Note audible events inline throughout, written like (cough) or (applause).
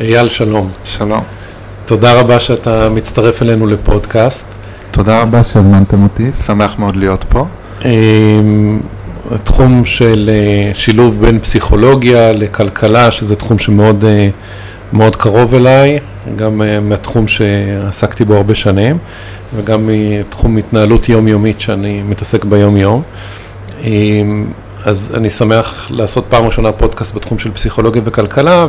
אייל, שלום. שלום. תודה רבה שאתה מצטרף אלינו לפודקאסט. תודה רבה שהזמנתם אותי, שמח מאוד להיות פה. אמ, התחום של אה, שילוב בין פסיכולוגיה לכלכלה, שזה תחום שמאוד אה, מאוד קרוב אליי, גם אה, מהתחום שעסקתי בו הרבה שנים, וגם מתחום התנהלות יומיומית שאני מתעסק ביום-יום. אז אני שמח לעשות פעם ראשונה פודקאסט בתחום של פסיכולוגיה וכלכלה,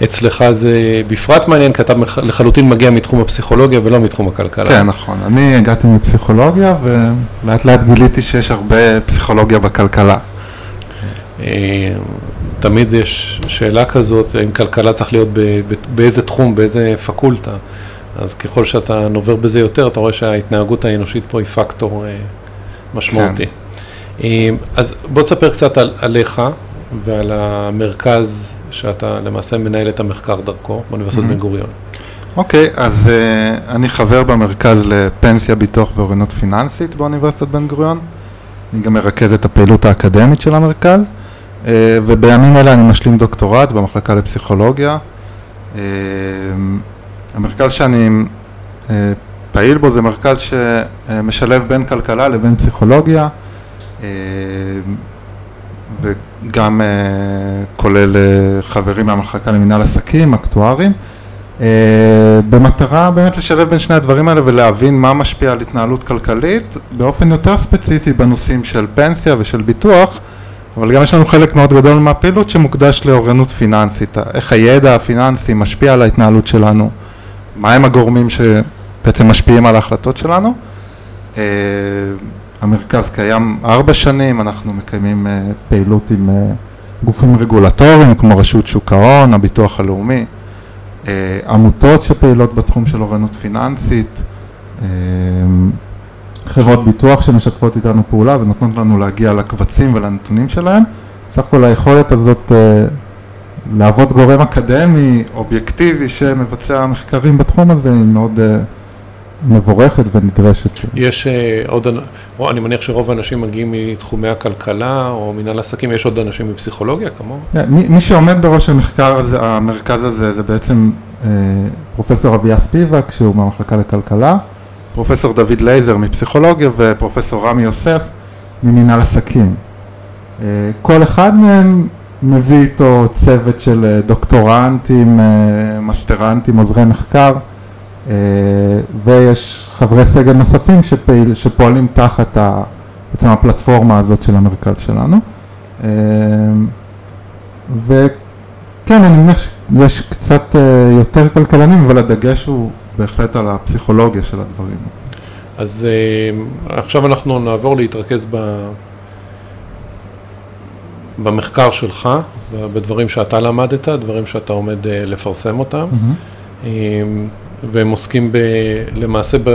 ואצלך זה בפרט מעניין, כי אתה לחלוטין מגיע מתחום הפסיכולוגיה ולא מתחום הכלכלה. כן, נכון. אני הגעתי מפסיכולוגיה, ולאט לאט גיליתי שיש הרבה פסיכולוגיה בכלכלה. אה, תמיד יש שאלה כזאת, האם כלכלה צריך להיות באיזה תחום, באיזה פקולטה. אז ככל שאתה נובר בזה יותר, אתה רואה שההתנהגות האנושית פה היא פקטור אה, משמעותי. כן. אמ, אז בוא תספר קצת על, עליך ועל המרכז שאתה למעשה מנהל את המחקר דרכו באוניברסיטת mm-hmm. בן גוריון. אוקיי, okay, אז uh, אני חבר במרכז לפנסיה, ביטוח ואוריינות פיננסית באוניברסיטת בן גוריון. אני גם מרכז את הפעילות האקדמית של המרכז, uh, ובימים אלה אני משלים דוקטורט במחלקה לפסיכולוגיה. Uh, המרכז שאני uh, פעיל בו זה מרכז שמשלב בין כלכלה לבין פסיכולוגיה. אה, וגם אה, כולל אה, חברים מהמחלקה למנהל עסקים, אקטוארים, במטרה באמת לשלב בין שני הדברים האלה ולהבין מה משפיע על התנהלות כלכלית באופן יותר ספציפי בנושאים של פנסיה ושל ביטוח, אבל גם יש לנו חלק מאוד גדול מהפעילות שמוקדש לאוריינות פיננסית, איך הידע הפיננסי משפיע על ההתנהלות שלנו, מהם הגורמים שבעצם משפיעים על ההחלטות שלנו. המרכז קיים ארבע שנים, אנחנו מקיימים uh, פעילות עם uh, גופים רגולטוריים כמו רשות שוק ההון, הביטוח הלאומי, uh, עמותות שפעילות בתחום של אוריינות פיננסית, חברות ביטוח שמשתפות איתנו פעולה ונותנות לנו להגיע לקבצים ולנתונים שלהם. סך הכל היכולת הזאת להוות גורם אקדמי, אובייקטיבי, שמבצע מחקרים בתחום הזה היא מאוד מבורכת ונדרשת. יש uh, עוד, או, אני מניח שרוב האנשים מגיעים מתחומי הכלכלה או מנהל עסקים, יש עוד אנשים מפסיכולוגיה כמוהו? Yeah, מי, מי שעומד בראש המחקר הזה, המרכז הזה, זה בעצם uh, פרופסור אביה ספיבק, שהוא מהמחלקה לכלכלה, פרופסור דוד לייזר מפסיכולוגיה ופרופסור רמי יוסף ממנהל עסקים. Uh, כל אחד מהם מביא איתו צוות של דוקטורנטים, מסטרנטים, עוזרי מחקר. אה, ויש חברי סגל נוספים שפעיל, שפועלים תחת ה, בעצם הפלטפורמה הזאת של המרכז שלנו. אה, וכן, אני מניח שיש קצת אה, יותר כלכלנים, אבל הדגש הוא בהחלט על הפסיכולוגיה של הדברים. אז עכשיו אנחנו נעבור להתרכז ב... במחקר שלך, בדברים שאתה למדת, דברים שאתה עומד לפרסם אותם. Mm-hmm. והם עוסקים ב, למעשה ב,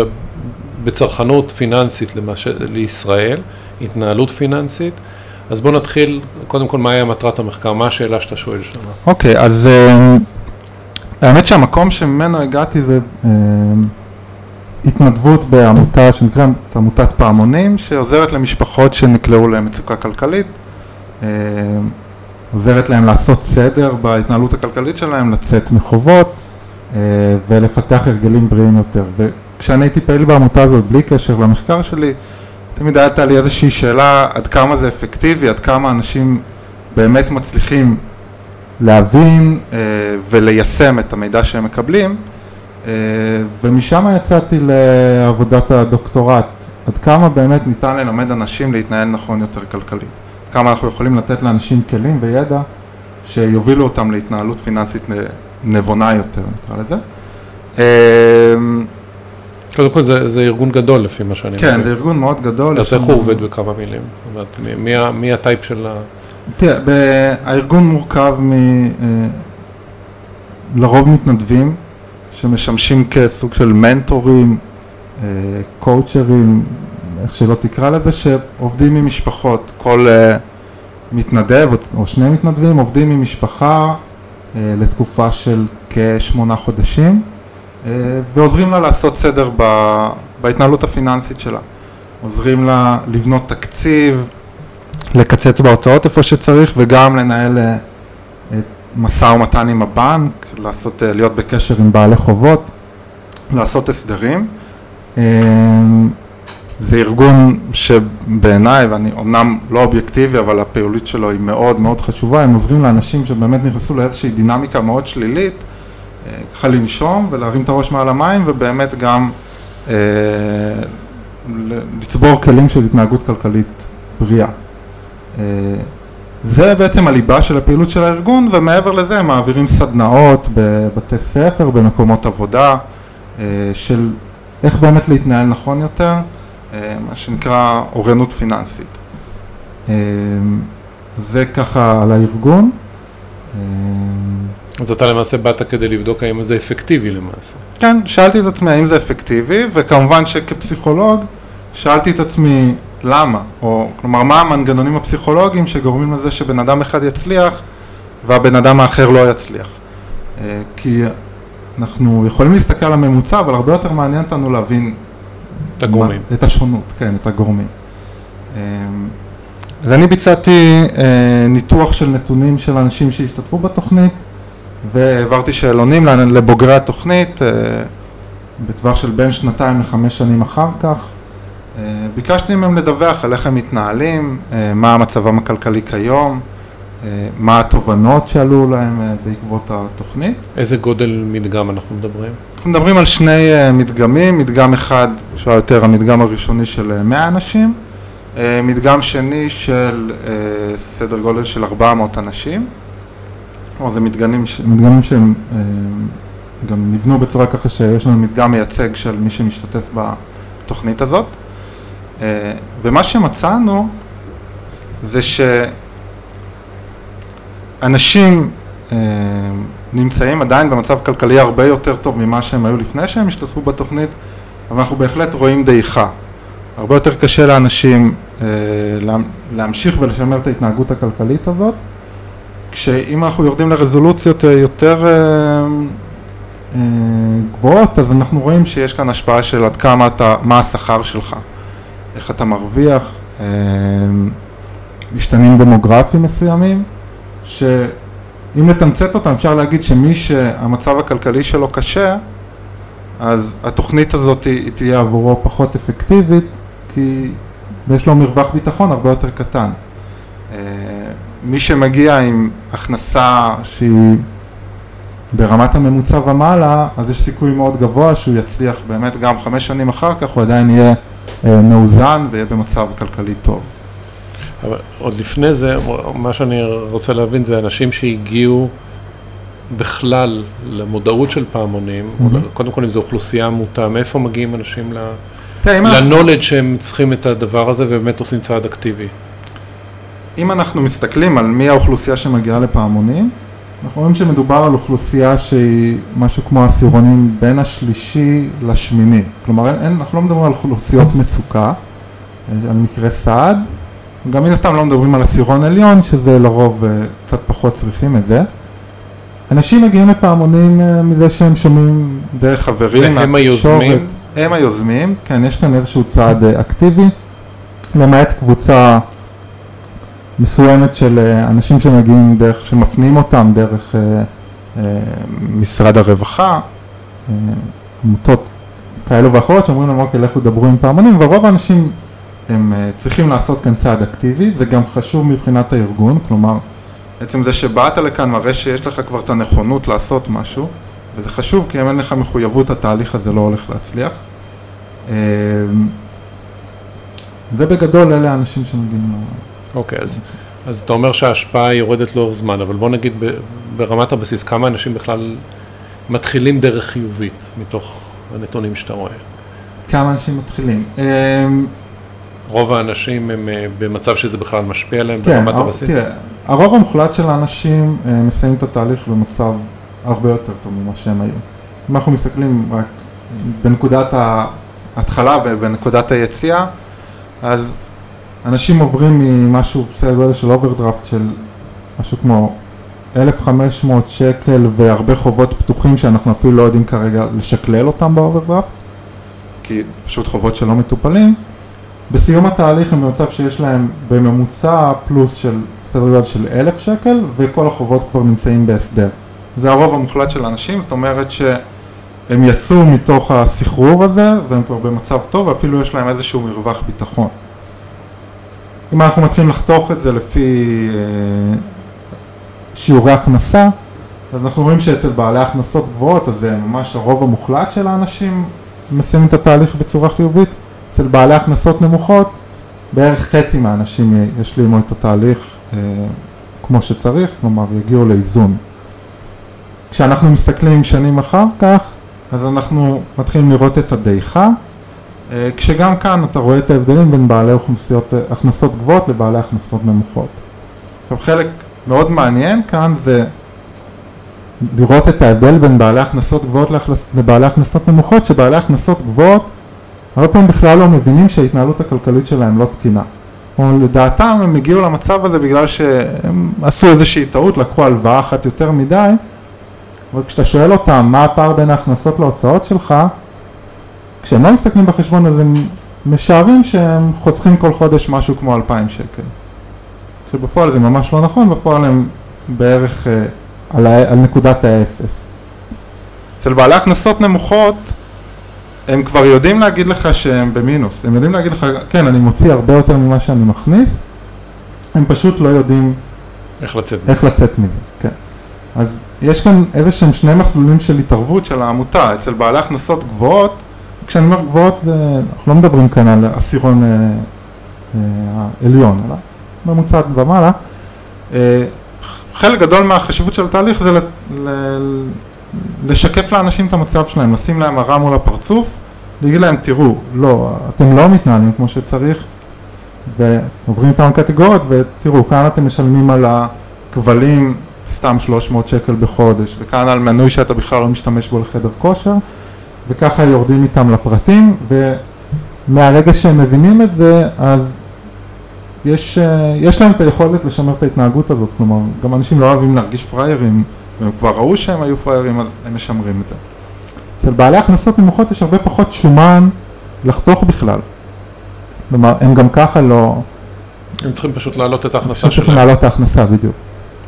בצרכנות פיננסית למש, לישראל, התנהלות פיננסית. אז בואו נתחיל, קודם כל, מהי מטרת המחקר? מה השאלה שאתה שואל שם? אוקיי, okay, אז uh, האמת שהמקום שממנו הגעתי זה uh, התנדבות בעמותה שנקראת עמותת פעמונים, שעוזרת למשפחות שנקלעו למצוקה כלכלית. Uh, עוזרת להם לעשות סדר בהתנהלות הכלכלית שלהם, לצאת מחובות, ולפתח הרגלים בריאים יותר. וכשאני הייתי פעיל בעמותה הזאת, בלי קשר למחקר שלי, תמיד הייתה לי איזושהי שאלה עד כמה זה אפקטיבי, עד כמה אנשים באמת מצליחים להבין אה, וליישם את המידע שהם מקבלים, אה, ומשם יצאתי לעבודת הדוקטורט, עד כמה באמת ניתן ללמד אנשים להתנהל נכון יותר כלכלית, כמה אנחנו יכולים לתת לאנשים כלים וידע שיובילו אותם להתנהלות פיננסית נבונה יותר נקרא לזה. אמ, קודם כל זה, זה ארגון גדול לפי מה שאני כן, זה ארגון מאוד גדול. אז איך הוא עובד בכמה מילים? זאת אומרת, מי, מי הטייפ של ה... תראה, הארגון מורכב מ... אה, לרוב מתנדבים שמשמשים כסוג של מנטורים, אה, קואוצ'רים, איך שלא תקרא לזה, שעובדים עם משפחות. כל אה, מתנדב או שני מתנדבים עובדים עם משפחה לתקופה של כשמונה חודשים אה, ועוזרים לה לעשות סדר בהתנהלות הפיננסית שלה. עוזרים לה לבנות תקציב, לקצץ בהוצאות איפה שצריך וגם לנהל אה, משא ומתן עם הבנק, לעשות, אה, להיות בקשר עם בעלי חובות, לעשות הסדרים. אה, זה ארגון שבעיניי, ואני אומנם לא אובייקטיבי, אבל הפעילות שלו היא מאוד מאוד חשובה, הם עוזרים לאנשים שבאמת נכנסו לאיזושהי דינמיקה מאוד שלילית, אה, ככה לנשום ולהרים את הראש מעל המים, ובאמת גם אה, לצבור כלים של התנהגות כלכלית בריאה. אה, זה בעצם הליבה של הפעילות של הארגון, ומעבר לזה הם מעבירים סדנאות בבתי ספר, במקומות עבודה, של איך באמת להתנהל נכון יותר. אה, מה שנקרא אוריינות פיננסית. אה, זה ככה על הארגון. אה, אז אתה למעשה באת כדי לבדוק האם זה אפקטיבי למעשה. כן, שאלתי את עצמי האם זה אפקטיבי, וכמובן שכפסיכולוג שאלתי את עצמי למה, או כלומר מה המנגנונים הפסיכולוגיים שגורמים לזה שבן אדם אחד יצליח והבן אדם האחר לא יצליח. כי אנחנו יכולים להסתכל על הממוצע, אבל הרבה יותר מעניין אותנו להבין את הגורמים. את השונות, כן, את הגורמים. אמ, אז אני ביצעתי אה, ניתוח של נתונים של אנשים שהשתתפו בתוכנית והעברתי שאלונים לבוגרי התוכנית אה, בטווח של בין שנתיים לחמש שנים אחר כך. אה, ביקשתי מהם לדווח על איך הם מתנהלים, מה מצבם הכלכלי כיום, מה התובנות שעלו להם בעקבות התוכנית. איזה גודל מדגם אנחנו מדברים? אנחנו מדברים על שני uh, מדגמים, מדגם אחד שהיה יותר המדגם הראשוני של 100 אה, אנשים, uh, מדגם שני של סדר גודל של 400 אנשים, או זה מדגמים, ש... מדגמים שהם גם נבנו בצורה ככה שיש לנו מדגם מייצג של מי שמשתתף בתוכנית הזאת, ומה שמצאנו זה שאנשים נמצאים עדיין במצב כלכלי הרבה יותר טוב ממה שהם היו לפני שהם השתתפו בתוכנית, אבל אנחנו בהחלט רואים דעיכה. הרבה יותר קשה לאנשים אה, להמשיך ולשמר את ההתנהגות הכלכלית הזאת, כשאם אנחנו יורדים לרזולוציות אה, יותר אה, אה, גבוהות, אז אנחנו רואים שיש כאן השפעה של עד כמה אתה, מה השכר שלך, איך אתה מרוויח, אה, משתנים דמוגרפיים מסוימים, ש... אם לתמצת אותם אפשר להגיד שמי שהמצב הכלכלי שלו קשה אז התוכנית הזאת היא תהיה עבורו פחות אפקטיבית כי יש לו מרווח ביטחון הרבה יותר קטן. אה, מי שמגיע עם הכנסה שהיא ברמת הממוצע ומעלה אז יש סיכוי מאוד גבוה שהוא יצליח באמת גם חמש שנים אחר כך הוא עדיין יהיה אה, מאוזן ויהיה במצב כלכלי טוב. אבל עוד לפני זה, מה שאני רוצה להבין זה אנשים שהגיעו בכלל למודעות של פעמונים, mm-hmm. קודם כל אם זו אוכלוסייה מוטה, מאיפה מגיעים אנשים לנולד שהם צריכים את הדבר הזה ובאמת עושים צעד אקטיבי? אם אנחנו מסתכלים על מי האוכלוסייה שמגיעה לפעמונים, אנחנו רואים שמדובר על אוכלוסייה שהיא משהו כמו עשירונים בין השלישי לשמיני. כלומר, אין, אין, אנחנו לא מדברים על אוכלוסיות מצוקה, על מקרה סעד, גם מן הסתם לא מדברים על עשירון עליון, שזה לרוב uh, קצת פחות צריכים את זה. אנשים מגיעים לפעמונים uh, מזה שהם שומעים דרך חברים, והם היוזמים? הם היוזמים, כן, יש כאן איזשהו צעד uh, אקטיבי, למעט קבוצה מסוימת של אנשים שמגיעים דרך, שמפנים אותם דרך משרד הרווחה, עמותות כאלו ואחרות שאומרים להם אוקיי לכו דברו עם פעמונים, ורוב האנשים הם אה, צריכים לעשות כאן צעד אקטיבי, זה גם חשוב מבחינת הארגון, כלומר עצם זה שבאת לכאן מראה שיש לך כבר את הנכונות לעשות משהו, וזה חשוב כי אם אין לך מחויבות התהליך הזה לא הולך להצליח. אה, זה בגדול אלה האנשים שמגיעים ל... אוקיי, אז, אז אתה אומר שההשפעה יורדת לאורך זמן, אבל בוא נגיד ברמת הבסיס, כמה אנשים בכלל מתחילים דרך חיובית מתוך הנתונים שאתה רואה? כמה אנשים מתחילים? אה, רוב האנשים הם אה, במצב שזה בכלל משפיע עליהם כן, ברמת הבסיס? תראה, הרוב המוחלט של האנשים אה, מסיימים את התהליך במצב הרבה יותר טוב ממה שהם היו. אם אנחנו מסתכלים רק בנקודת ההתחלה ובנקודת היציאה, אז אנשים עוברים ממשהו, בסדר גודל של אוברדרפט של משהו כמו 1,500 שקל והרבה חובות פתוחים שאנחנו אפילו לא יודעים כרגע לשקלל אותם באוברדרפט, כי פשוט חובות שלא מטופלים, בסיום התהליך הם במצב שיש להם בממוצע פלוס של סדר גודל של אלף שקל, וכל החובות כבר נמצאים בהסדר. זה הרוב המוחלט של האנשים, זאת אומרת שהם יצאו מתוך הסחרור הזה, והם כבר במצב טוב, ואפילו יש להם איזשהו מרווח ביטחון. אם אנחנו מתחילים לחתוך את זה לפי אה, שיעורי הכנסה, אז אנחנו רואים שאצל בעלי הכנסות גבוהות, אז זה ממש הרוב המוחלט של האנשים מסיימים את התהליך בצורה חיובית, אצל בעלי הכנסות נמוכות, בערך חצי מהאנשים ישלימו את התהליך אה, כמו שצריך, כלומר יגיעו לאיזון. כשאנחנו מסתכלים שנים אחר כך, אז אנחנו מתחילים לראות את הדעיכה, אה, כשגם כאן אתה רואה את ההבדלים בין בעלי אוכלוסיות, אה, הכנסות גבוהות לבעלי הכנסות נמוכות. עכשיו חלק מאוד מעניין כאן זה לראות את ההבדל בין בעלי הכנסות גבוהות לבעלי הכנסות נמוכות, שבעלי הכנסות גבוהות הרבה פעמים בכלל לא מבינים שההתנהלות הכלכלית שלהם לא תקינה. או לדעתם הם הגיעו למצב הזה בגלל שהם עשו איזושהי טעות, לקחו הלוואה אחת יותר מדי, אבל כשאתה שואל אותם מה הפער בין ההכנסות להוצאות שלך, כשהם לא מסתכלים בחשבון אז הם משערים שהם חוסכים כל חודש משהו כמו 2,000 שקל. שבפועל זה ממש לא נכון, בפועל הם בערך אה, על, על נקודת האפס. אצל בעלי הכנסות נמוכות הם כבר יודעים להגיד לך שהם במינוס, הם יודעים להגיד לך, כן, אני מוציא הרבה יותר ממה שאני מכניס, הם פשוט לא יודעים איך לצאת, איך לצאת מזה. כן. אז יש כאן איזה שהם שני מסלולים של התערבות של העמותה, אצל בעלי הכנסות גבוהות, כשאני אומר גבוהות, זה, אנחנו לא מדברים כאן על עשירון אה, אה, העליון, אלא ממוצעת ומעלה. אה, חלק גדול מהחשיבות של התהליך זה ל, ל, לשקף לאנשים את המצב שלהם, לשים להם הרע מול הפרצוף, להגיד להם תראו, לא, אתם לא מתנהלים כמו שצריך ועוברים איתם קטגוריות ותראו, כאן אתם משלמים על הכבלים סתם 300 שקל בחודש וכאן על מנוי שאתה בכלל לא משתמש בו לחדר כושר וככה יורדים איתם לפרטים ומהרגע שהם מבינים את זה אז יש, יש להם את היכולת לשמר את ההתנהגות הזאת, כלומר גם אנשים לא אוהבים להרגיש פראיירים והם כבר ראו שהם היו פראיירים, אז הם משמרים את זה. אצל בעלי הכנסות נמוכות יש הרבה פחות שומן לחתוך בכלל. כלומר, הם גם ככה לא... הם צריכים פשוט להעלות את ההכנסה שלהם. צריכים להעלות את ההכנסה, בדיוק.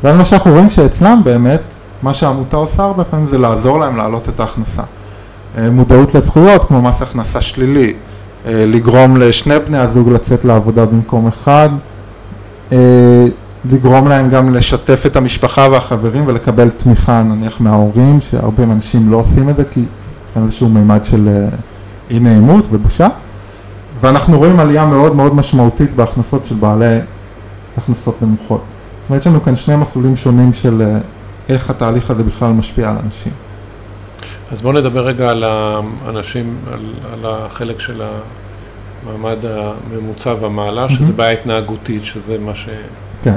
ואז מה שאנחנו רואים שאצלם באמת, מה שהעמותה עושה הרבה פעמים זה לעזור להם להעלות את ההכנסה. אה, מודעות לזכויות, כמו מס הכנסה שלילי, אה, לגרום לשני בני הזוג לצאת לעבודה במקום אחד, אה, לגרום להם גם לשתף את המשפחה והחברים ולקבל תמיכה נניח מההורים, שהרבה אנשים לא עושים את זה כי להם איזשהו מימד של אה, אי נעימות ובושה. ואנחנו רואים עלייה מאוד מאוד משמעותית בהכנסות של בעלי הכנסות נמוכות. זאת אומרת, יש לנו כאן שני מסלולים שונים של אה, איך התהליך הזה בכלל משפיע על אנשים. אז בואו נדבר רגע על האנשים, על, על החלק של המעמד הממוצע ומעלה, שזה mm-hmm. בעיה התנהגותית, שזה מה ש... כן.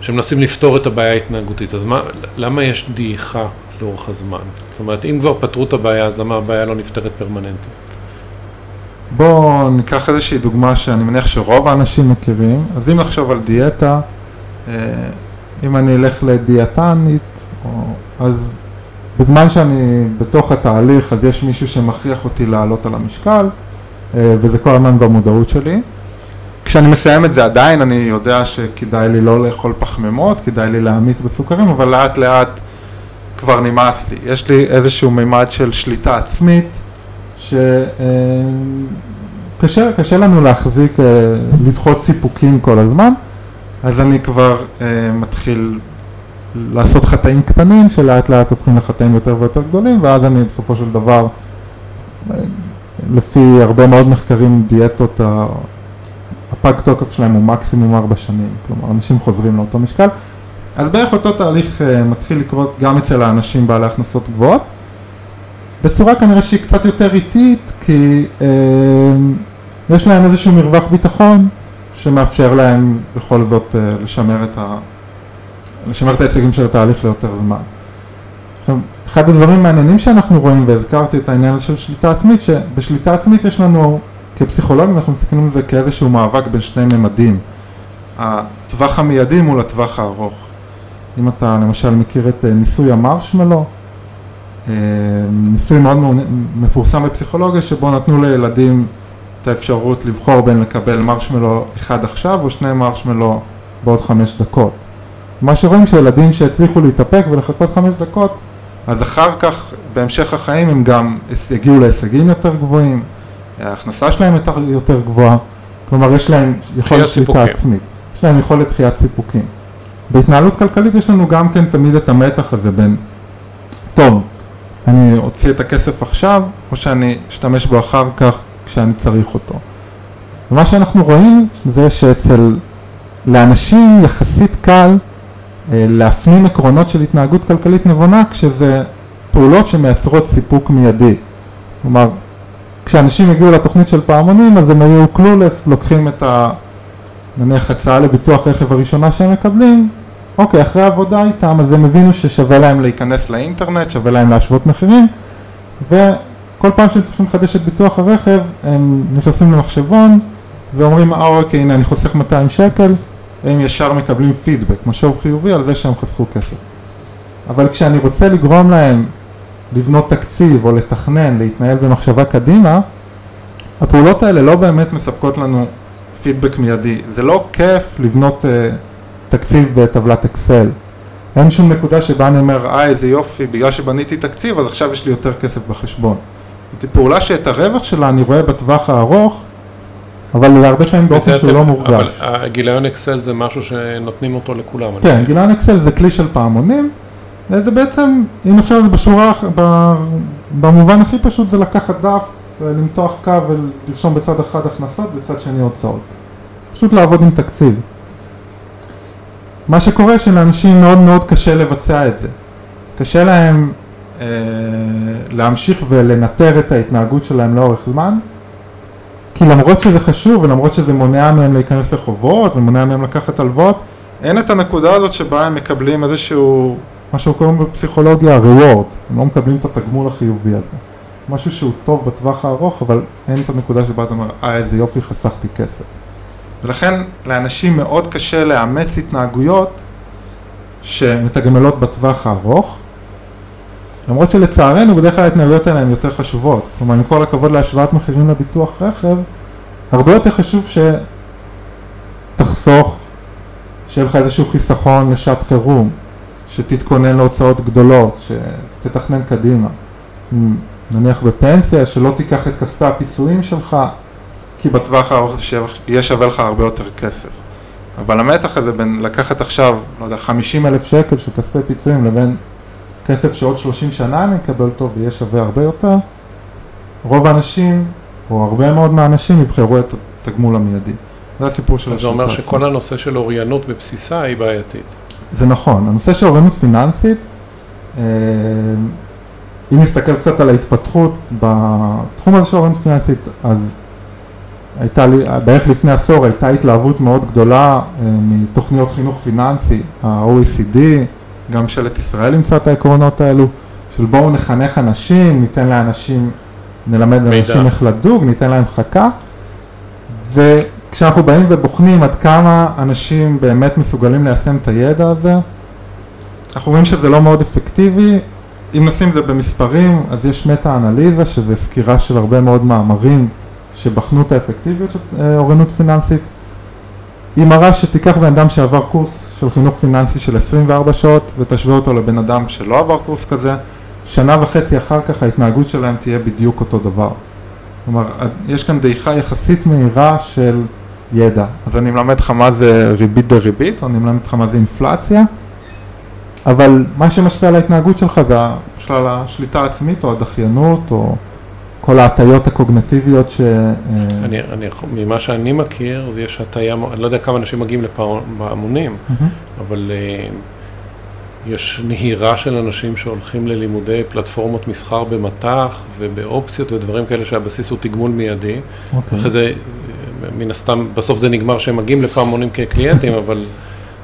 שמנסים לפתור את הבעיה ההתנהגותית. אז מה, למה יש דעיכה לאורך הזמן? זאת אומרת, אם כבר פתרו את הבעיה, אז למה הבעיה לא נפתרת פרמננטית? בואו ניקח איזושהי דוגמה שאני מניח שרוב האנשים מכירים. אז אם נחשוב על דיאטה, אה, אם אני אלך לדיאטנית, אז בזמן שאני בתוך התהליך, אז יש מישהו שמכריח אותי לעלות על המשקל, אה, וזה כל הזמן במודעות שלי. כשאני מסיים את זה עדיין אני יודע שכדאי לי לא לאכול פחמימות, כדאי לי להמית בסוכרים, אבל לאט לאט כבר נמאס לי. יש לי איזשהו מימד של שליטה עצמית, שקשה קשה לנו להחזיק, אה, לדחות סיפוקים כל הזמן, אז אני כבר אה, מתחיל לעשות חטאים קטנים שלאט לאט הופכים לחטאים יותר ויותר גדולים, ואז אני בסופו של דבר, אה, לפי הרבה מאוד מחקרים, דיאטות הפג תוקף שלהם הוא מקסימום ארבע שנים, כלומר אנשים חוזרים לאותו משקל, אז בערך אותו תהליך uh, מתחיל לקרות גם אצל האנשים בעלי הכנסות גבוהות, בצורה כנראה שהיא קצת יותר איטית, כי uh, יש להם איזשהו מרווח ביטחון שמאפשר להם בכל זאת uh, לשמר את, ה... לשמר את ההישגים של התהליך ליותר זמן. עכשיו, אחד הדברים המעניינים שאנחנו רואים, והזכרתי את העניין של שליטה עצמית, שבשליטה עצמית יש לנו כפסיכולוגים אנחנו מסתכלים על זה כאיזשהו מאבק בין שני ממדים, הטווח המיידי מול הטווח הארוך. אם אתה למשל מכיר את אה, ניסוי המרשמלו, אה, ניסוי מאוד מפורסם בפסיכולוגיה שבו נתנו לילדים את האפשרות לבחור בין לקבל מרשמלו אחד עכשיו או שני מרשמלו בעוד חמש דקות. מה שרואים שילדים שהצליחו להתאפק ולחכות חמש דקות, אז אחר כך בהמשך החיים הם גם יגיעו להישגים יותר גבוהים, ההכנסה שלהם יותר, יותר גבוהה, כלומר יש להם יכולת שליטה עצמית, יש להם יכולת דחיית סיפוקים. בהתנהלות כלכלית יש לנו גם כן תמיד את המתח הזה בין, טוב, אני אוציא את הכסף עכשיו, או שאני אשתמש בו אחר כך כשאני צריך אותו. ומה שאנחנו רואים זה שאצל, לאנשים יחסית קל אה, להפנים עקרונות של התנהגות כלכלית נבונה כשזה פעולות שמייצרות סיפוק מיידי. כלומר, כשאנשים הגיעו לתוכנית של פעמונים אז הם היו קלולס, לוקחים את ה... נניח הצעה לביטוח רכב הראשונה שהם מקבלים, אוקיי, אחרי עבודה איתם אז הם הבינו ששווה להם להיכנס לאינטרנט, שווה להם להשוות מחירים וכל פעם שהם צריכים לחדש את ביטוח הרכב הם נכנסים למחשבון ואומרים אה אוקיי הנה אני חוסך 200 שקל הם ישר מקבלים פידבק, משוב חיובי על זה שהם חסכו כסף. אבל כשאני רוצה לגרום להם לבנות תקציב או לתכנן, להתנהל במחשבה קדימה, הפעולות האלה לא באמת מספקות לנו פידבק מיידי. זה לא כיף לבנות uh, תקציב בטבלת אקסל. אין שום נקודה שבה אני אומר, אה איזה יופי, בגלל שבניתי תקציב אז עכשיו יש לי יותר כסף בחשבון. זאת פעולה שאת הרווח שלה אני רואה בטווח הארוך אבל הרבה פעמים באופן שהוא לא מורגש. אבל גיליון אקסל זה משהו שנותנים אותו לכולם. כן, גיליון אקסל זה כלי של פעמונים, זה בעצם, אם עכשיו זה בשורה, במובן הכי פשוט זה לקחת דף, למתוח קו ולרשום בצד אחד הכנסות, בצד שני הוצאות. פשוט לעבוד עם תקציב. מה שקורה שלאנשים מאוד מאוד קשה לבצע את זה. קשה להם אה, להמשיך ולנטר את ההתנהגות שלהם לאורך זמן, כי למרות שזה חשוב ולמרות שזה מונע מהם להיכנס לחובות ומונע מהם לקחת הלוואות, אין את הנקודה הזאת שבה הם מקבלים איזשהו, מה שקוראים בפסיכולוגיה reward, הם לא מקבלים את התגמול החיובי הזה. משהו שהוא טוב בטווח הארוך, אבל אין את הנקודה שבה אתה אומר, אה איזה יופי חסכתי כסף. ולכן לאנשים מאוד קשה לאמץ התנהגויות שמתגמלות בטווח הארוך, למרות שלצערנו בדרך כלל ההתנהלויות האלה הן יותר חשובות. כלומר, עם כל הכבוד להשוואת מחירים לביטוח רכב, הרבה יותר חשוב שתחסוך, שיהיה לך איזשהו חיסכון לשעת חירום, שתתכונן להוצאות גדולות, שתתכנן קדימה. נניח בפנסיה, שלא תיקח את כספי הפיצויים שלך, כי בטווח הארוך יהיה שווה לך הרבה יותר כסף. אבל המתח הזה בין לקחת עכשיו, לא יודע, 50 אלף שקל של כספי פיצויים לבין כסף שעוד 30 שנה אני אקבל אותו ויהיה שווה הרבה יותר, רוב האנשים, או הרבה מאוד מהאנשים, יבחרו את התגמול המיידי. זה הסיפור של השליטה. זה אומר שכל הנושא של אוריינות בבסיסה היא בעייתית. זה נכון, הנושא של אוריינות פיננסית, אה, אם נסתכל קצת על ההתפתחות בתחום הזה של אוריינות פיננסית, אז הייתה לי, בערך לפני עשור הייתה התלהבות מאוד גדולה אה, מתוכניות חינוך פיננסי, ה-OECD, גם ממשלת ישראל אימצה את העקרונות האלו, של בואו נחנך אנשים, ניתן לאנשים, נלמד מידע. אנשים איך לדוג, ניתן להם חכה, וכשאנחנו באים ובוחנים עד כמה אנשים באמת מסוגלים ליישם את הידע הזה, אנחנו רואים שזה לא מאוד אפקטיבי, אם נשים את זה במספרים, אז יש מטה-אנליזה, שזה סקירה של הרבה מאוד מאמרים שבחנו את האפקטיביות של אה, אוריינות פיננסית. היא מראה שתיקח בן אדם שעבר קורס של חינוך פיננסי של 24 שעות ותשווה אותו לבן אדם שלא עבר קורס כזה, שנה וחצי אחר כך ההתנהגות שלהם תהיה בדיוק אותו דבר. כלומר, יש כאן דעיכה יחסית מהירה של ידע. אז אני מלמד לך מה זה ריבית דריבית, או אני מלמד לך מה זה אינפלציה, אבל מה שמשפיע על ההתנהגות שלך זה בכלל השליטה העצמית, או הדחיינות, או כל ההטיות הקוגנטיביות ש... אני, אני, ממה שאני מכיר, יש הטיה, אני לא יודע כמה אנשים מגיעים לפעמונים, mm-hmm. אבל uh, יש נהירה של אנשים שהולכים ללימודי פלטפורמות מסחר במטח ובאופציות ודברים כאלה שהבסיס הוא תגמול מיידי. Okay. אוקיי. אחרי זה, מן הסתם, בסוף זה נגמר שהם מגיעים לפעמונים כקליינטים, אבל,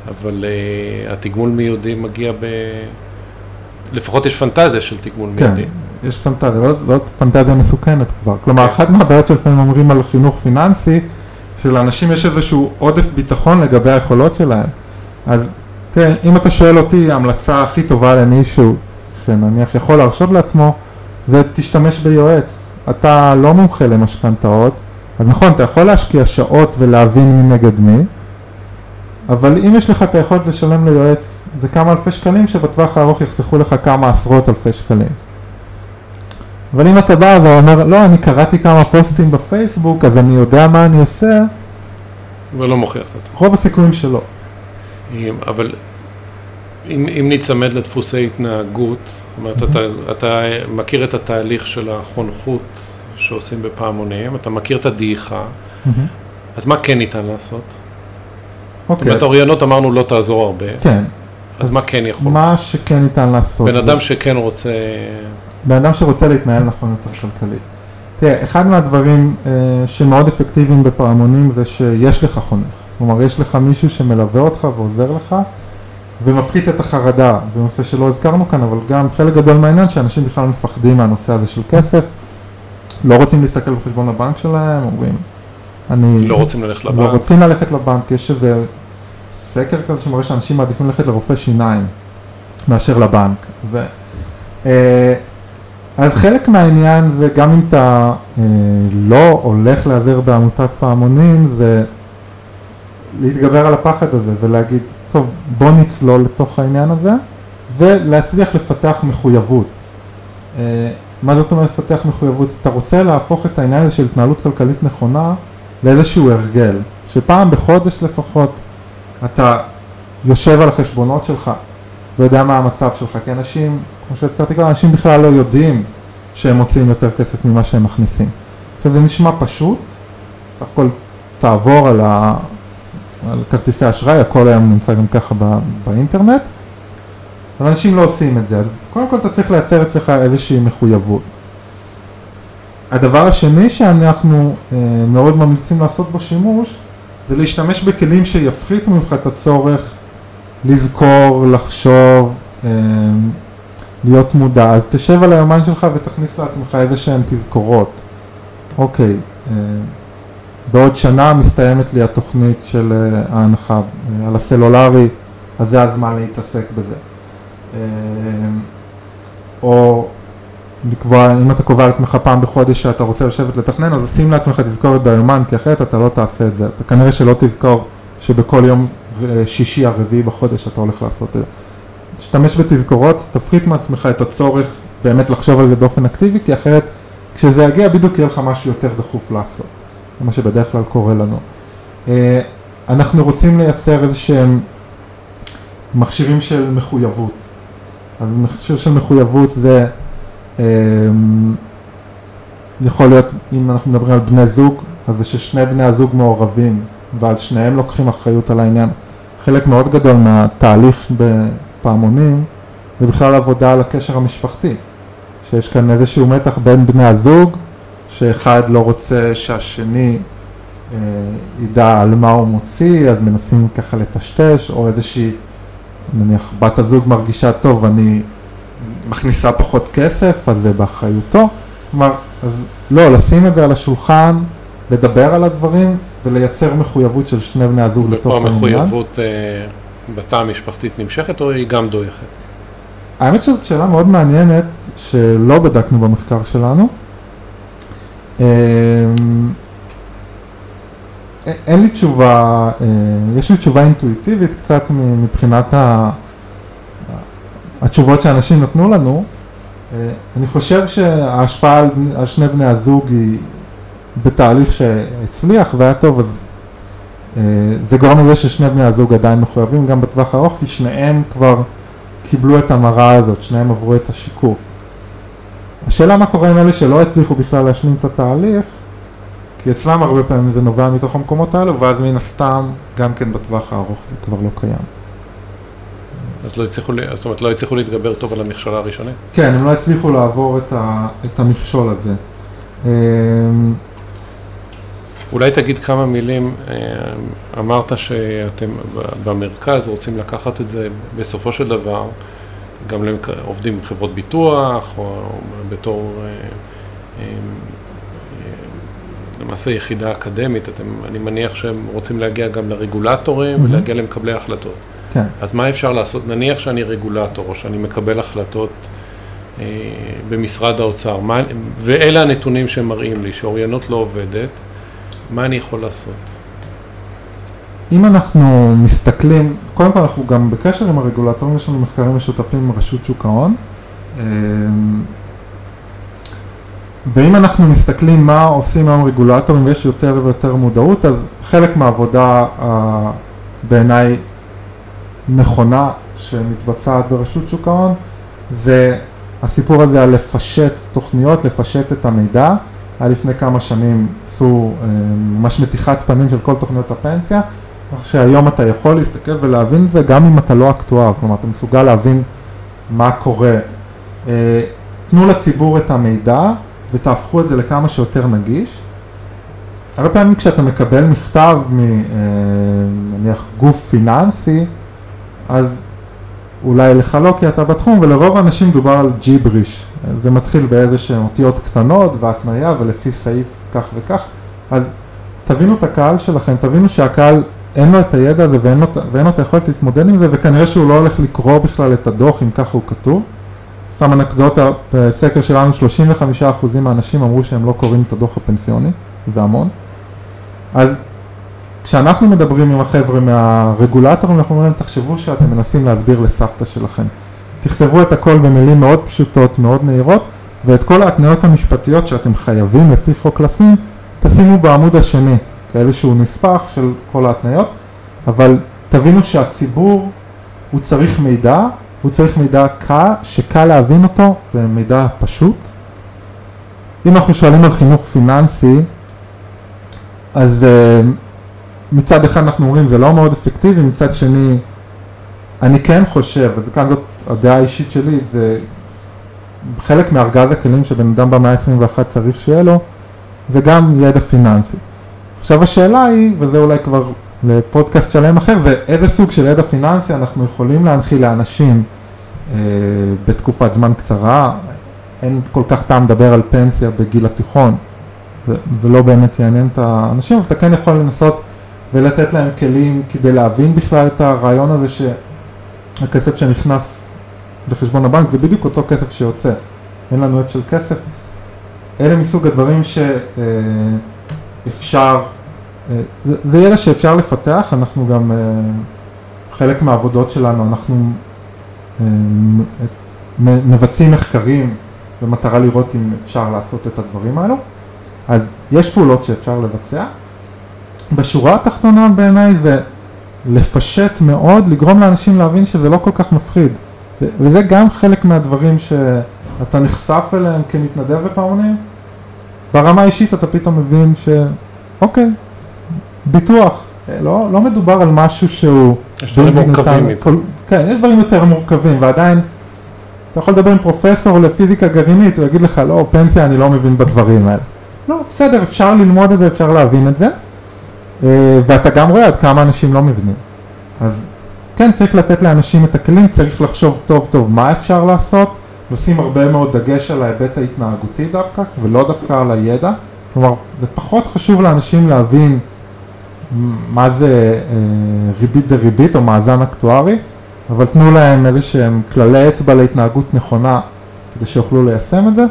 אבל uh, התגמול מיידי מגיע ב... לפחות יש פנטזיה של תגמול כן. מיידי. יש פנטזיה, לא, לא פנטזיה מסוכנת כבר. כלומר, אחת מהבעיות שלפעמים אומרים על חינוך פיננסי, שלאנשים יש איזשהו עודף ביטחון לגבי היכולות שלהם. אז תראה, אם אתה שואל אותי, ההמלצה הכי טובה למישהו, שנניח יכול להרשות לעצמו, זה תשתמש ביועץ. אתה לא מומחה למשכנתאות, אז נכון, אתה יכול להשקיע שעות ולהבין מי נגד מי, אבל אם יש לך את היכולת לשלם ליועץ, זה כמה אלפי שקלים שבטווח הארוך יחסכו לך כמה עשרות אלפי שקלים. אבל אם אתה בא ואומר, לא, אני קראתי כמה פוסטים בפייסבוק, אז אני יודע מה אני עושה, זה לא מוכיח את עצמו. רוב הסיכויים שלא. אם- אבל אם, אם ניצמד לדפוסי התנהגות, זאת אומרת, אתה, אתה מכיר את התהליך של החונכות שעושים בפעמונים, אתה מכיר את הדעיכה, אז מה כן ניתן לעשות? זאת אוקיי, אומרת, אוריינות אמרנו לא תעזור הרבה, כן, אז מה כן יכול? מה שכן ניתן לעשות. בן זה- אדם שכן רוצה, בן אדם שרוצה להתנהל נכון יותר כלכלית. תראה, אחד מהדברים אה, שמאוד אפקטיביים בפעמונים זה שיש לך חונך. כלומר, יש לך מישהו שמלווה אותך ועוזר לך ומפחית את החרדה. זה נושא שלא הזכרנו כאן, אבל גם חלק גדול מהעניין שאנשים בכלל מפחדים מהנושא הזה של כסף, לא רוצים להסתכל בחשבון הבנק שלהם, אומרים, אני... לא רוצים ללכת לא לבנק, רוצים ללכת לבנק, יש איזה סקר כזה שמראה שאנשים מעדיפים ללכת לרופא שיניים מאשר לבנק. ו, אה, אז חלק מהעניין זה גם אם אתה אה, לא הולך להיעזר בעמותת פעמונים, זה להתגבר על הפחד הזה ולהגיד, טוב, בוא נצלול לתוך העניין הזה ולהצליח לפתח מחויבות. מה זאת אומרת לפתח מחויבות? אתה רוצה להפוך את העניין הזה של התנהלות כלכלית נכונה לאיזשהו הרגל, שפעם בחודש לפחות אתה יושב על החשבונות שלך ויודע מה המצב שלך, כי אנשים, כמו שהזכרתי כבר, אנשים בכלל לא יודעים שהם מוציאים יותר כסף ממה שהם מכניסים. עכשיו זה נשמע פשוט, סך הכל תעבור על, ה... על כרטיסי אשראי, הכל היום נמצא גם ככה ב... באינטרנט, אבל אנשים לא עושים את זה, אז קודם כל אתה צריך לייצר אצלך איזושהי מחויבות. הדבר השני שאנחנו אה, מאוד ממליצים לעשות בו שימוש זה להשתמש בכלים שיפחיתו ממך את הצורך לזכור, לחשוב, אה, להיות מודע. אז תשב על היומן שלך ותכניס לעצמך איזה שהן תזכורות. אוקיי, אה, בעוד שנה מסתיימת לי התוכנית של אה, ההנחה אה, על הסלולרי, אז זה הזמן להתעסק בזה. אה, או לקבוע, אם אתה קובע לעצמך פעם בחודש שאתה רוצה לשבת לתכנן, אז שים לעצמך תזכורת ביומן, כי אחרת אתה לא תעשה את זה. אתה כנראה שלא תזכור שבכל יום אה, שישי הרביעי בחודש אתה הולך לעשות את זה. תשתמש בתזכורות, תפחית מעצמך את הצורך באמת לחשוב על זה באופן אקטיבי, כי אחרת כשזה יגיע בדיוק יהיה לך משהו יותר דחוף לעשות. זה מה שבדרך כלל קורה לנו. אה, אנחנו רוצים לייצר איזה שהם מכשירים של מחויבות. אז מכשיר של מחויבות זה אה, יכול להיות, אם אנחנו מדברים על בני זוג, אז זה ששני בני הזוג מעורבים ועל שניהם לוקחים אחריות על העניין. חלק מאוד גדול מהתהליך בפעמונים זה בכלל עבודה על הקשר המשפחתי, שיש כאן איזשהו מתח בין בני הזוג, שאחד לא רוצה שהשני אה, ידע על מה הוא מוציא, אז מנסים ככה לטשטש, או איזושהי, נניח בת הזוג מרגישה טוב, אני מכניסה פחות כסף, אז זה באחריותו. כלומר, אז לא, לשים את זה על השולחן, לדבר על הדברים ולייצר מחויבות של שני בני הזוג לתוך ופה העניין. המחויבות אה, בתא המשפחתית נמשכת או היא גם דועכת? האמת שזאת שאלה מאוד מעניינת שלא בדקנו במחקר שלנו. אמ, א- אין לי תשובה, אה, יש לי תשובה אינטואיטיבית קצת מבחינת ה- התשובות שאנשים נתנו לנו. אה, אני חושב שההשפעה על, על שני בני הזוג היא בתהליך שהצליח והיה טוב, אז אה, זה גורם לזה ששני בני הזוג עדיין מחויבים גם בטווח הארוך, כי שניהם כבר קיבלו את המראה הזאת, שניהם עברו את השיקוף. השאלה מה קורה עם אלה שלא הצליחו בכלל להשלים את התהליך, כי אצלם הרבה פעמים זה נובע מתוך המקומות האלו, ואז מן הסתם גם כן בטווח הארוך זה כבר לא קיים. אז לא הצליחו, זאת אומרת, לא הצליחו להתגבר טוב על המכשלה הראשונית? כן, הם לא הצליחו לעבור את, ה, את המכשול הזה. אמ, אולי תגיד כמה מילים, אה, אמרת שאתם במרכז רוצים לקחת את זה בסופו של דבר, גם למק- עובדים בחברות ביטוח, או בתור אה, אה, למעשה יחידה אקדמית, אתם, אני מניח שהם רוצים להגיע גם לרגולטורים מהמם. ולהגיע למקבלי החלטות. כן, אז מה אפשר לעשות? נניח שאני רגולטור או שאני מקבל החלטות אה, במשרד האוצר, מה, ואלה הנתונים שמראים לי שאוריינות לא עובדת, מה אני יכול לעשות? אם אנחנו מסתכלים, קודם כל אנחנו גם בקשר עם הרגולטורים, יש לנו מחקרים משותפים עם רשות שוק ההון. אמ, ואם אנחנו מסתכלים מה עושים היום רגולטורים ויש יותר ויותר מודעות, אז חלק מהעבודה בעיניי נכונה שמתבצעת ברשות שוק ההון זה הסיפור הזה על לפשט תוכניות, לפשט את המידע. היה לפני כמה שנים עשו אה, ממש מתיחת פנים של כל תוכניות הפנסיה, כך שהיום אתה יכול להסתכל ולהבין את זה גם אם אתה לא אקטואר, כלומר אתה מסוגל להבין מה קורה. אה, תנו לציבור את המידע ותהפכו את זה לכמה שיותר נגיש. הרבה פעמים כשאתה מקבל מכתב מנניח אה, גוף פיננסי, אז אולי לך לא כי אתה בתחום, ולרוב האנשים מדובר על ג'יבריש. זה מתחיל באיזה שהן אותיות קטנות והתניה ולפי סעיף כך וכך. אז תבינו את הקהל שלכם, תבינו שהקהל אין לו את הידע הזה ואין לו, ואין לו את היכולת להתמודד עם זה, וכנראה שהוא לא הולך לקרוא בכלל את הדוח אם ככה הוא כתוב. סתם אנקדוטה, בסקר שלנו 35% מהאנשים אמרו שהם לא קוראים את הדוח הפנסיוני, זה המון. אז כשאנחנו מדברים עם החבר'ה מהרגולטורים, אנחנו אומרים, תחשבו שאתם מנסים להסביר לסבתא שלכם. תכתבו את הכל במילים מאוד פשוטות, מאוד מהירות, ואת כל ההתניות המשפטיות שאתם חייבים לפי חוק לשים, תשימו בעמוד השני, כאיזשהו נספח של כל ההתניות, אבל תבינו שהציבור הוא צריך מידע, הוא צריך מידע קל, שקל להבין אותו, ומידע פשוט. אם אנחנו שואלים על חינוך פיננסי, אז uh, מצד אחד אנחנו אומרים זה לא מאוד אפקטיבי, מצד שני אני כן חושב, וכאן זאת הדעה האישית שלי, זה חלק מארגז הכלים שבן אדם במאה ה-21 צריך שיהיה לו, זה גם ידע פיננסי. עכשיו השאלה היא, וזה אולי כבר לפודקאסט שלם אחר, זה איזה סוג של ידע פיננסי אנחנו יכולים להנחיל לאנשים אה, בתקופת זמן קצרה, אין כל כך טעם לדבר על פנסיה בגיל התיכון, ולא באמת יעניין את האנשים, אבל אתה כן יכול לנסות ולתת להם כלים כדי להבין בכלל את הרעיון הזה שהכסף שנכנס לחשבון הבנק זה בדיוק אותו כסף שיוצא, אין לנו עט של כסף. אלה מסוג הדברים שאפשר, אה, זה, זה ידע שאפשר לפתח, אנחנו גם, אה, חלק מהעבודות שלנו, אנחנו אה, מבצעים מחקרים במטרה לראות אם אפשר לעשות את הדברים האלו, אז יש פעולות שאפשר לבצע. בשורה התחתונה בעיניי זה לפשט מאוד, לגרום לאנשים להבין שזה לא כל כך מפחיד. וזה גם חלק מהדברים שאתה נחשף אליהם כמתנדב בפעמונים. ברמה האישית אתה פתאום מבין שאוקיי, ביטוח, לא, לא מדובר על משהו שהוא... יש דברים מורכבים מזה. כן, יש דברים יותר מורכבים, ועדיין אתה יכול לדבר עם פרופסור לפיזיקה גרעינית, הוא יגיד לך, לא, פנסיה אני לא מבין בדברים האלה. לא, בסדר, אפשר ללמוד את זה, אפשר להבין את זה. אה, ואתה גם רואה עד כמה אנשים לא מבינים. אז כן, צריך לתת לאנשים את הכלים, צריך לחשוב טוב טוב מה אפשר לעשות, לשים הרבה מאוד דגש על ההיבט ההתנהגותי דווקא, ולא דווקא על הידע. כלומר, זה פחות חשוב לאנשים להבין מה זה אה, ריבית דריבית או מאזן אקטוארי, אבל תנו להם איזה שהם כללי אצבע להתנהגות נכונה כדי שיוכלו ליישם את זה,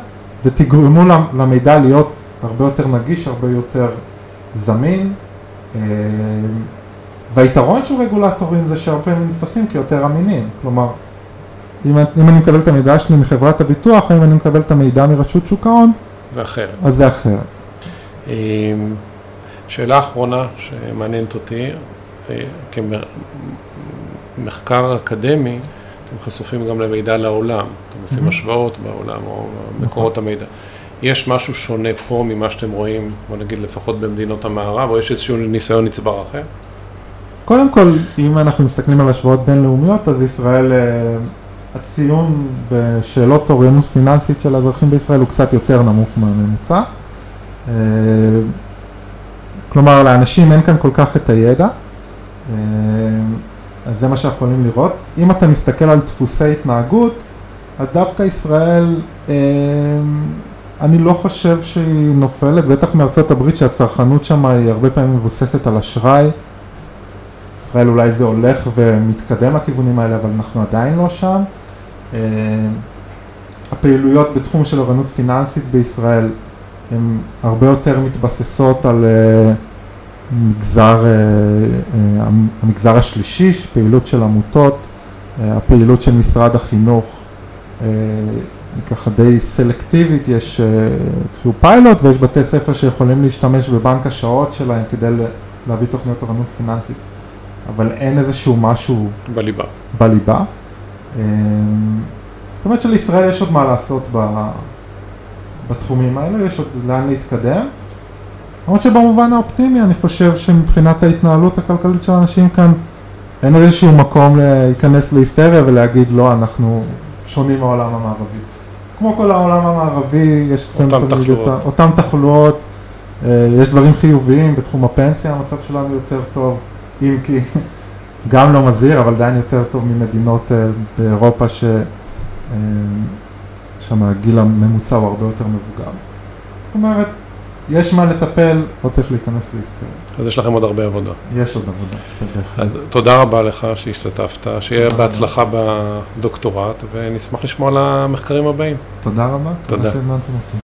ותגרמו למידע להיות הרבה יותר נגיש, הרבה יותר זמין, אה, והיתרון של רגולטורים זה שהרבה פעמים נתפסים כיותר אמינים, כלומר אם, אם אני מקבל את המידע שלי מחברת הביטוח, או אם אני מקבל את המידע מרשות שוק ההון, זה אחרת. אז זה אחרת. אה, שאלה אחרונה שמעניינת אותי, אה, כמחקר אקדמי, אתם חשופים גם למידע לעולם, אתם עושים השוואות בעולם או מקורות נכון. המידע. יש משהו שונה פה ממה שאתם רואים, בוא נגיד לפחות במדינות המערב, או יש איזשהו ניסיון נצבר אחר? קודם כל, אם אנחנו מסתכלים על השוואות בינלאומיות, אז ישראל, אה, הציון בשאלות אוריינות פיננסית של האזרחים בישראל הוא קצת יותר נמוך מהממוצע. אה, כלומר, לאנשים אין כאן כל כך את הידע, אה, אז זה מה שאנחנו יכולים לראות. אם אתה מסתכל על דפוסי התנהגות, אז דווקא ישראל אני לא חושב שהיא נופלת, בטח מארצות הברית שהצרכנות שם היא הרבה פעמים מבוססת על אשראי. ישראל אולי זה הולך ומתקדם לכיוונים האלה, אבל אנחנו עדיין לא שם. אה, הפעילויות בתחום של אוריינות פיננסית בישראל הן הרבה יותר מתבססות על אה, מגזר, המגזר השלישי, פעילות של עמותות, הפעילות של משרד החינוך היא ככה די סלקטיבית, יש איזשהו פיילוט ויש בתי ספר שיכולים להשתמש בבנק השעות שלהם כדי להביא תוכניות תורנות פיננסית, אבל אין איזשהו משהו בליבה. בליבה. זאת אומרת שלישראל יש עוד מה לעשות בתחומים האלה, יש עוד לאן להתקדם. למרות שבמובן האופטימי אני חושב שמבחינת ההתנהלות הכלכלית של האנשים כאן אין איזשהו מקום להיכנס להיסטריה ולהגיד לא, אנחנו שונים מהעולם המערבי. כמו כל העולם המערבי, יש אותם תחלואות. אותם תחלואות, יש דברים חיוביים, בתחום הפנסיה המצב שלנו יותר טוב, אם כי (laughs) גם לא מזהיר, אבל עדיין יותר טוב ממדינות באירופה ששם הגיל הממוצע הוא הרבה יותר מבוגר. זאת אומרת, יש מה לטפל, לא צריך להיכנס להיסטריה. אז יש לכם עוד הרבה עבודה. יש עוד עבודה, בהחלט. אז תודה רבה לך שהשתתפת, שיהיה בהצלחה בדוקטורט, ונשמח לשמוע על המחקרים הבאים. תודה רבה, תודה. תודה שהזמנתם אותי.